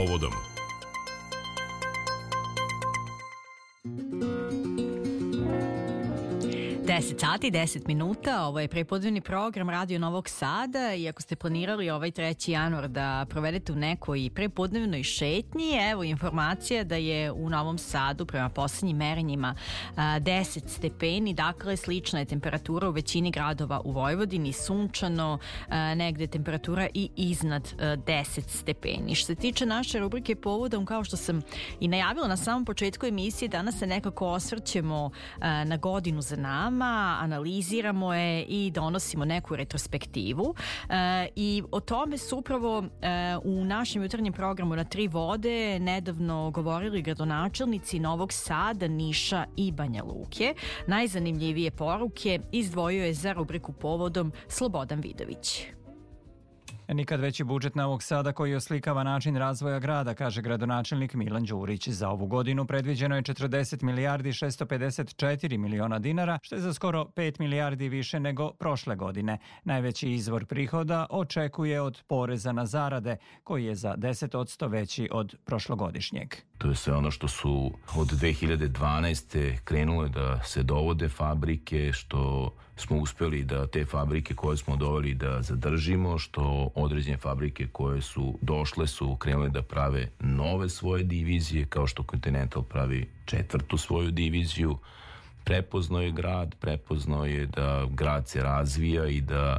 povodom. 10 sati, 10 minuta, ovo je prepodnevni program Radio Novog Sada i ako ste planirali ovaj 3. januar da provedete u nekoj prepodnevnoj šetnji, evo informacija da je u Novom Sadu prema poslednjim merenjima 10 stepeni, dakle slična je temperatura u većini gradova u Vojvodini, sunčano, negde temperatura i iznad 10 stepeni. Što se tiče naše rubrike povodom, kao što sam i najavila na samom početku emisije, danas se nekako osvrćemo na godinu za nama, analiziramo je i donosimo neku retrospektivu e, i o tome su upravo e, u našem jutarnjem programu na Tri vode nedavno govorili gradonačelnici Novog Sada, Niša i Banja Luke. Najzanimljivije poruke izdvojio je za rubriku povodom Slobodan Vidović. Nikad veći budžet Novog Sada koji oslikava način razvoja grada, kaže gradonačelnik Milan Đurić. Za ovu godinu predviđeno je 40 milijardi 654 miliona dinara, što je za skoro 5 milijardi više nego prošle godine. Najveći izvor prihoda očekuje od poreza na zarade, koji je za 10% veći od prošlogodišnjeg. To je sve ono što su od 2012. krenule da se dovode fabrike, što smo uspeli da te fabrike koje smo doveli da zadržimo, što određene fabrike koje su došle su krenule da prave nove svoje divizije, kao što Continental pravi četvrtu svoju diviziju. Prepoznao je grad, prepoznao je da grad se razvija i da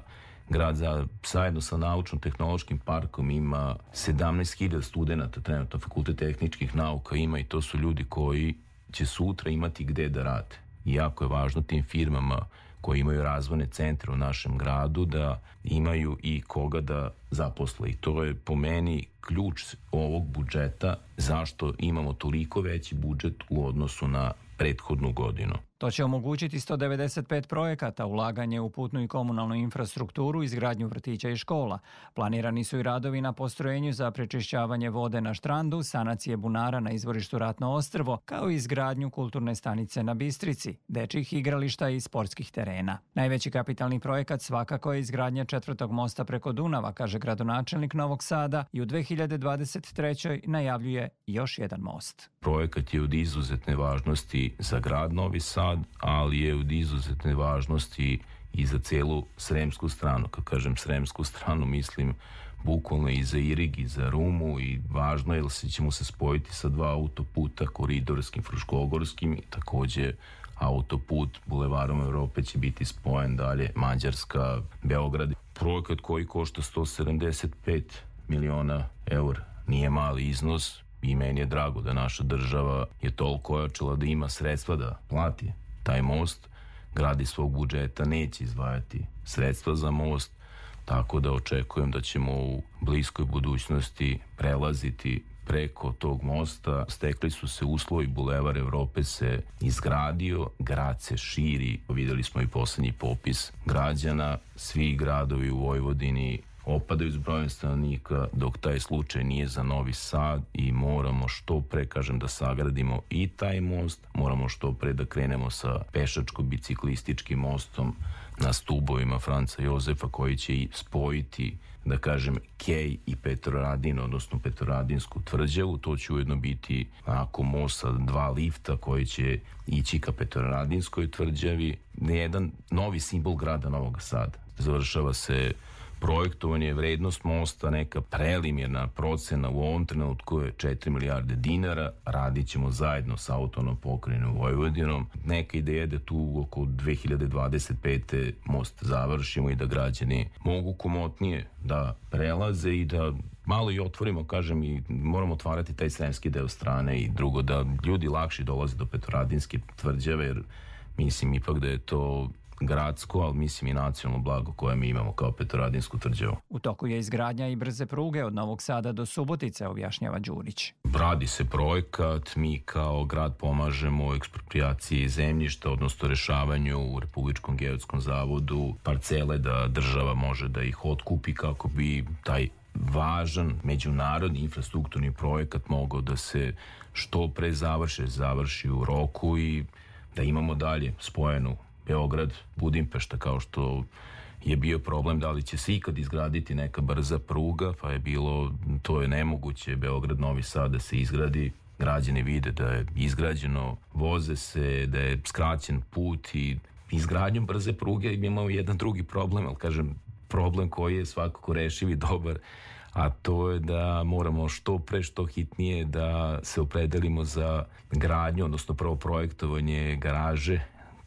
grad za, zajedno sa naučno-tehnološkim parkom ima 17.000 studenta trenutno fakultet tehničkih nauka ima i to su ljudi koji će sutra imati gde da rade. I jako je važno tim firmama koji imaju razvojne centre u našem gradu da imaju i koga da zaposle. I to je po meni ključ ovog budžeta zašto imamo toliko veći budžet u odnosu na prethodnu godinu. To će omogućiti 195 projekata, ulaganje u putnu i komunalnu infrastrukturu, izgradnju vrtića i škola. Planirani su i radovi na postrojenju za prečišćavanje vode na štrandu, sanacije bunara na izvorištu Ratno ostrvo, kao i izgradnju kulturne stanice na Bistrici, dečih igrališta i sportskih terena. Najveći kapitalni projekat svakako je izgradnja četvrtog mosta preko Dunava, kaže gradonačelnik Novog Sada i u 2023. najavljuje još jedan most. Projekat je od izuzetne važnosti za grad Novi Sad, ali je od izuzetne važnosti i za celu sremsku stranu. Kad kažem sremsku stranu, mislim bukvalno i za Irig i za Rumu i važno je jer se ćemo se spojiti sa dva autoputa, koridorskim, fruškogorskim i takođe autoput Bulevarom Evrope će biti spojen dalje Mađarska, Beograd. Projekat koji košta 175 miliona eur nije mali iznos, i meni je drago da naša država je toliko ojačala da ima sredstva da plati taj most, gradi svog budžeta neće izvajati sredstva za most, tako da očekujem da ćemo u bliskoj budućnosti prelaziti preko tog mosta. Stekli su se uslovi, Bulevar Evrope se izgradio, grad se širi. Videli smo i poslednji popis građana. Svi gradovi u Vojvodini opadaju s brojem stanovnika dok taj slučaj nije za Novi Sad i moramo što pre, kažem, da sagradimo i taj most, moramo što pre da krenemo sa pešačko-biciklističkim mostom na stubovima Franca Jozefa koji će i spojiti da kažem Kej i Petroradin, odnosno Petroradinsku tvrđavu, to će ujedno biti ako most sa dva lifta koji će ići ka Petroradinskoj tvrđavi, jedan novi simbol grada Novog Sada. Završava se projektovanje vrednost mosta, neka prelimirna procena u ovom trenutku je 4 milijarde dinara, radit ćemo zajedno sa autonom pokrenom Vojvodinom. Neka ideja da tu oko 2025. most završimo i da građani mogu komotnije da prelaze i da malo i otvorimo, kažem, i moramo otvarati taj sremski deo strane i drugo, da ljudi lakše dolaze do Petroradinske tvrđave, jer mislim ipak da je to gradsko, ali mislim i nacionalno blago koje mi imamo kao Petroradinsku tvrđavu. U toku je izgradnja i brze pruge od Novog Sada do Subotice, objašnjava Đurić. Radi se projekat, mi kao grad pomažemo ekspropriaciji zemljišta, odnosno rešavanju u Republičkom geodetskom zavodu parcele da država može da ih otkupi kako bi taj važan međunarodni infrastrukturni projekat mogao da se što pre završe, završi u roku i da imamo dalje spojenu Beograd, Budimpešta kao što je bio problem da li će se ikad izgraditi neka brza pruga, pa je bilo, to je nemoguće, Beograd, Novi Sad da se izgradi, građani vide da je izgrađeno, voze se, da je skraćen put i izgradnjom brze pruge imamo jedan drugi problem, ali kažem, problem koji je svakako rešiv i dobar, a to je da moramo što pre, što hitnije da se opredelimo za gradnju, odnosno prvo projektovanje garaže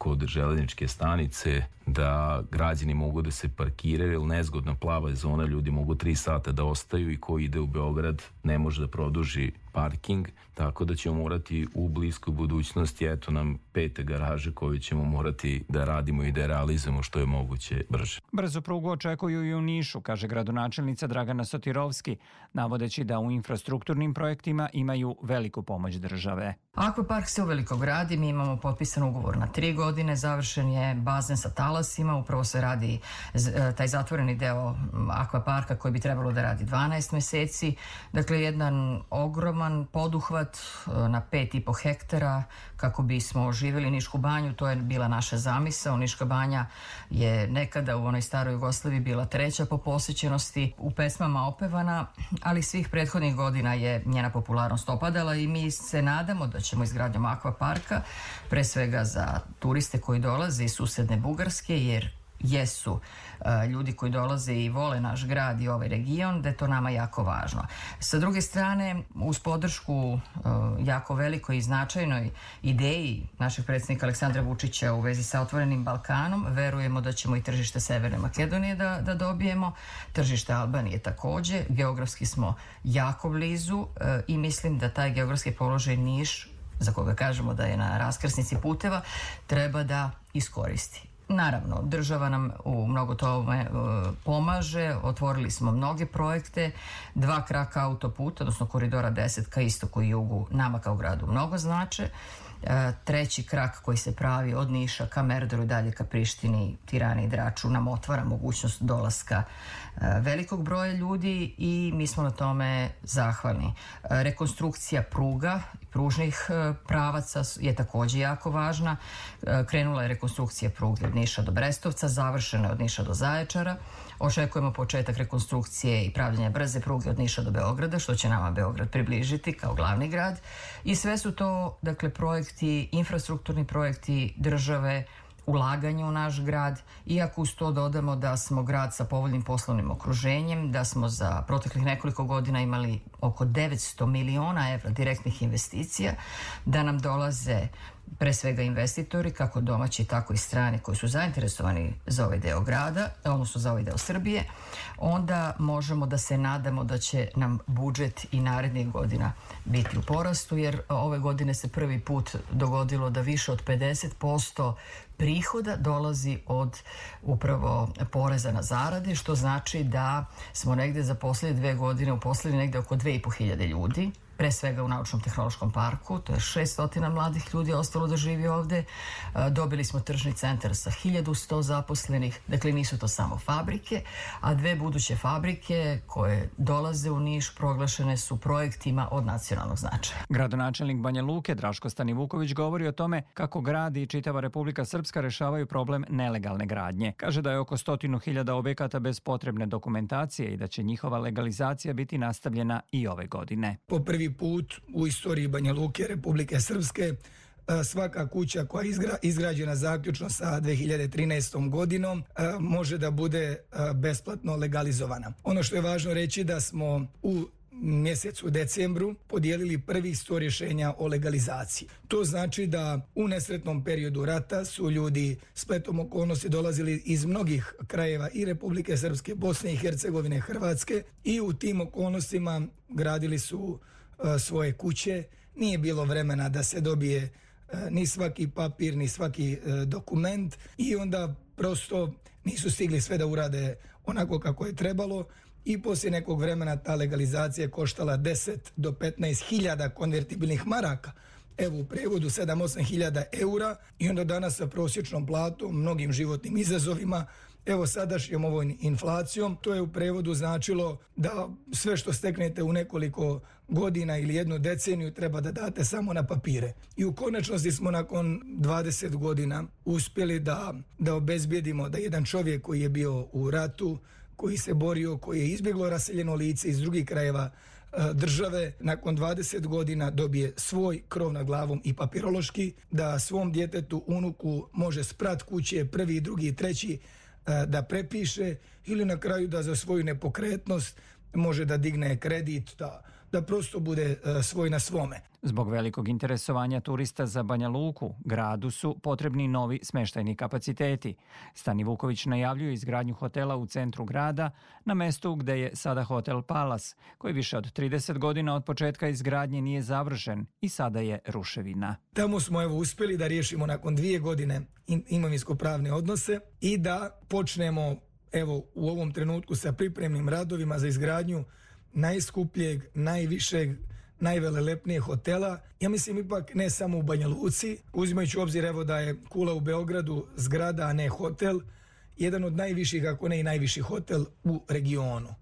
kod železničke stanice da građani mogu da se parkiraju jer nezgodna plava zona ljudi mogu 3 sata da ostaju i ko ide u Beograd ne može da produži parking, tako da ćemo morati u bliskoj budućnosti, eto nam pete garaže koje ćemo morati da radimo i da realizujemo što je moguće brže. Brzo prugu očekuju i u Nišu, kaže gradonačelnica Dragana Sotirovski, navodeći da u infrastrukturnim projektima imaju veliku pomoć države. Akvapark se uveliko gradi, mi imamo potpisan ugovor na tri godine, završen je bazen sa talasima, upravo se radi e, taj zatvoreni deo akvaparka koji bi trebalo da radi 12 meseci, dakle jedan ogroman poduhvat e, na 5,5 hektara kako bismo oživjeli Nišku banju, to je bila naša zamisa. Niška banja je nekada u onoj staroj Jugoslaviji bila treća po posjećenosti, u pesmama opevana, ali svih prethodnih godina je njena popularnost opadala i mi se nadamo da ćemo izgradnjom akvaparka, pre svega za turiste koji dolaze iz susedne Bugarske, jer jesu e, ljudi koji dolaze i vole naš grad i ovaj region, da je to nama jako važno. Sa druge strane, uz podršku e, jako velikoj i značajnoj ideji našeg predsjednika Aleksandra Vučića u vezi sa otvorenim Balkanom, verujemo da ćemo i tržište Severne Makedonije da, da dobijemo, tržište Albanije takođe, geografski smo jako blizu e, i mislim da taj geografski položaj Niš za koga kažemo da je na raskrsnici puteva, treba da iskoristi. Naravno, država nam u mnogo tome e, pomaže, otvorili smo mnoge projekte, dva kraka autoputa, odnosno koridora 10 ka istoku i jugu, nama kao gradu mnogo znače. Treći krak koji se pravi od Niša ka Merdoru i dalje ka Prištini, Tirani i Draču nam otvara mogućnost dolaska velikog broja ljudi i mi smo na tome zahvalni. Rekonstrukcija pruga i pružnih pravaca je takođe jako važna. Krenula je rekonstrukcija pruge od Niša do Brestovca, završena je od Niša do Zaječara. Očekujemo početak rekonstrukcije i pravljanja brze pruge od Niša do Beograda, što će nama Beograd približiti kao glavni grad. I sve su to, dakle, projekti, infrastrukturni projekti države, ulaganje u naš grad, iako uz to dodamo da smo grad sa povoljnim poslovnim okruženjem, da smo za proteklih nekoliko godina imali oko 900 miliona evra direktnih investicija, da nam dolaze pre svega investitori, kako domaći, tako i strani koji su zainteresovani za ovaj deo grada, odnosno za ovaj deo Srbije, onda možemo da se nadamo da će nam budžet i narednih godina biti u porastu, jer ove godine se prvi put dogodilo da više od 50% prihoda dolazi od upravo poreza na zarade, što znači da smo negde za poslednje dve godine uposlili negde oko 2500 ljudi, pre svega u Naučnom tehnološkom parku, to je 600 mladih ljudi ostalo da živi ovde. E, dobili smo tržni centar sa 1100 zaposlenih, dakle nisu to samo fabrike, a dve buduće fabrike koje dolaze u Niš proglašene su projektima od nacionalnog značaja. Gradonačelnik Banja Luke Draško Stanivuković govori o tome kako grad i čitava Republika Srpska rešavaju problem nelegalne gradnje. Kaže da je oko stotinu hiljada objekata bez potrebne dokumentacije i da će njihova legalizacija biti nastavljena i ove godine. Po prvi prvi put u istoriji Banja Luke Republike Srpske e, svaka kuća koja je izgrađena zaključno sa 2013. godinom e, može da bude e, besplatno legalizovana. Ono što je važno reći da smo u mjesecu decembru podijelili prvih 100 rješenja o legalizaciji. To znači da u nesretnom periodu rata su ljudi spletom okolnosti dolazili iz mnogih krajeva i Republike Srpske, Bosne i Hercegovine, Hrvatske i u tim okolnostima gradili su svoje kuće, nije bilo vremena da se dobije e, ni svaki papir, ni svaki e, dokument. I onda prosto nisu stigli sve da urade onako kako je trebalo. I poslije nekog vremena ta legalizacija koštala 10 do 15 hiljada konvertibilnih maraka. Evo u prevodu 7-8 hiljada eura. I onda danas sa prosječnom platom, mnogim životnim izazovima Evo sadašnjom ovoj inflacijom, to je u prevodu značilo da sve što steknete u nekoliko godina ili jednu deceniju treba da date samo na papire. I u konačnosti smo nakon 20 godina uspjeli da, da obezbijedimo da jedan čovjek koji je bio u ratu, koji se borio, koji je izbjeglo raseljeno lice iz drugih krajeva e, države nakon 20 godina dobije svoj krov na glavom i papirološki, da svom djetetu, unuku može sprat kuće prvi, drugi, treći da prepiše ili na kraju da za svoju nepokretnost može da digne kredit, da da prosto bude e, svoj na svome. Zbog velikog interesovanja turista za Banja Luku, gradu su potrebni novi smeštajni kapaciteti. Stani Vuković najavljuje izgradnju hotela u centru grada, na mestu gde je sada hotel Palas, koji više od 30 godina od početka izgradnje nije završen i sada je ruševina. Tamo smo evo uspeli da riješimo nakon dvije godine imovinsko-pravne odnose i da počnemo evo u ovom trenutku sa pripremnim radovima za izgradnju najskupljeg, najvišeg, najvelelepnijeg hotela. Ja mislim ipak ne samo u Banja Luci, uzimajući u obzir evo da je Kula u Beogradu zgrada, a ne hotel, jedan od najviših, ako ne i najviši hotel u regionu.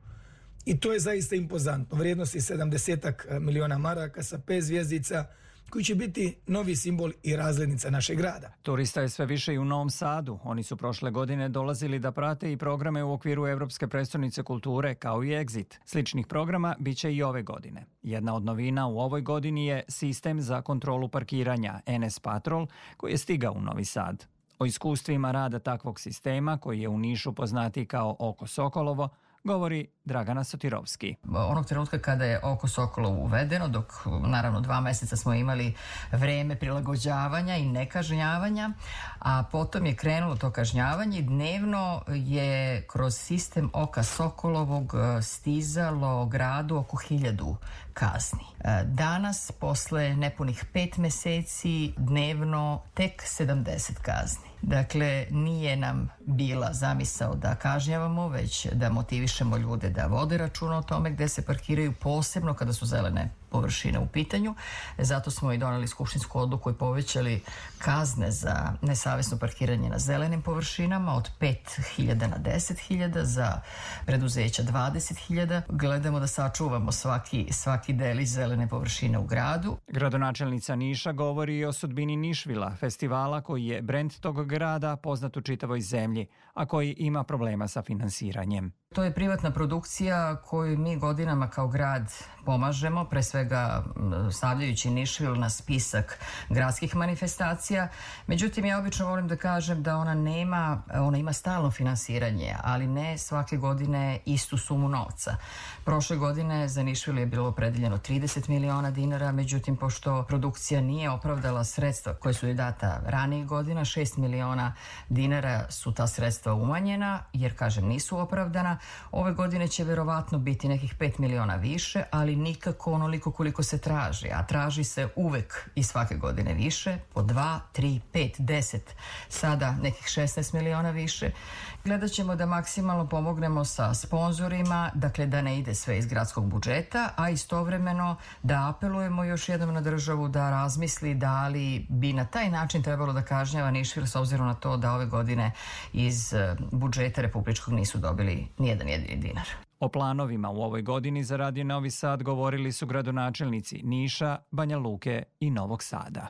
I to je zaista impozantno. Vrijednosti 70 miliona maraka sa 5 zvjezdica, koji će biti novi simbol i razglednica našeg grada. Turista je sve više i u Novom Sadu. Oni su prošle godine dolazili da prate i programe u okviru Evropske predstavnice kulture kao i Exit. Sličnih programa bit će i ove godine. Jedna od novina u ovoj godini je sistem za kontrolu parkiranja NS Patrol koji je stigao u Novi Sad. O iskustvima rada takvog sistema, koji je u Nišu poznati kao Oko Sokolovo, govori Dragana Sotirovski. Onog trenutka kada je oko Sokola uvedeno, dok naravno dva meseca smo imali vreme prilagođavanja i nekažnjavanja, a potom je krenulo to kažnjavanje dnevno je kroz sistem oka Sokolovog e, stizalo gradu oko hiljadu kazni. E, danas, posle nepunih pet meseci, dnevno tek 70 kazni. Dakle, nije nam bila zamisao da kažnjavamo, već da motivišemo ljude da vode računa o tome gde se parkiraju, posebno kada su zelene površine u pitanju. Zato smo i donali skupštinsku odluku i povećali kazne za nesavesno parkiranje na zelenim površinama od 5.000 na 10.000, za preduzeća 20.000. Gledamo da sačuvamo svaki, svaki delić zelene površine u gradu. Gradonačelnica Niša govori i o sudbini Nišvila, festivala koji je brend tog grada poznat u čitavoj zemlji, a koji ima problema sa finansiranjem. To je privatna produkcija koju mi godinama kao grad pomažemo, pre svega stavljajući Nišvil na spisak gradskih manifestacija. Međutim, ja obično volim da kažem da ona nema, ona ima stalno finansiranje, ali ne svake godine istu sumu novca. Prošle godine za Nišvil je bilo opredeljeno 30 miliona dinara, međutim, pošto produkcija nije opravdala sredstva koje su je data ranijih godina, 6 miliona dinara su ta sredstva umanjena, jer, kažem, nisu opravdana. Ove godine će verovatno biti nekih 5 miliona više, ali nikako onoliko koliko se traži, a traži se uvek i svake godine više, po 2, 3, 5, 10, sada nekih 16 miliona više. Gledat ćemo da maksimalno pomognemo sa sponzorima, dakle da ne ide sve iz gradskog budžeta, a istovremeno da apelujemo još jednom na državu da razmisli da li bi na taj način trebalo da kažnjava Nišvil s obzirom na to da ove godine iz eh, budžeta republičkog nisu dobili nijedan jedini dinar. O planovima u ovoj godini za Radio Novi Sad govorili su gradonačelnici Niša, Banja Luke i Novog Sada.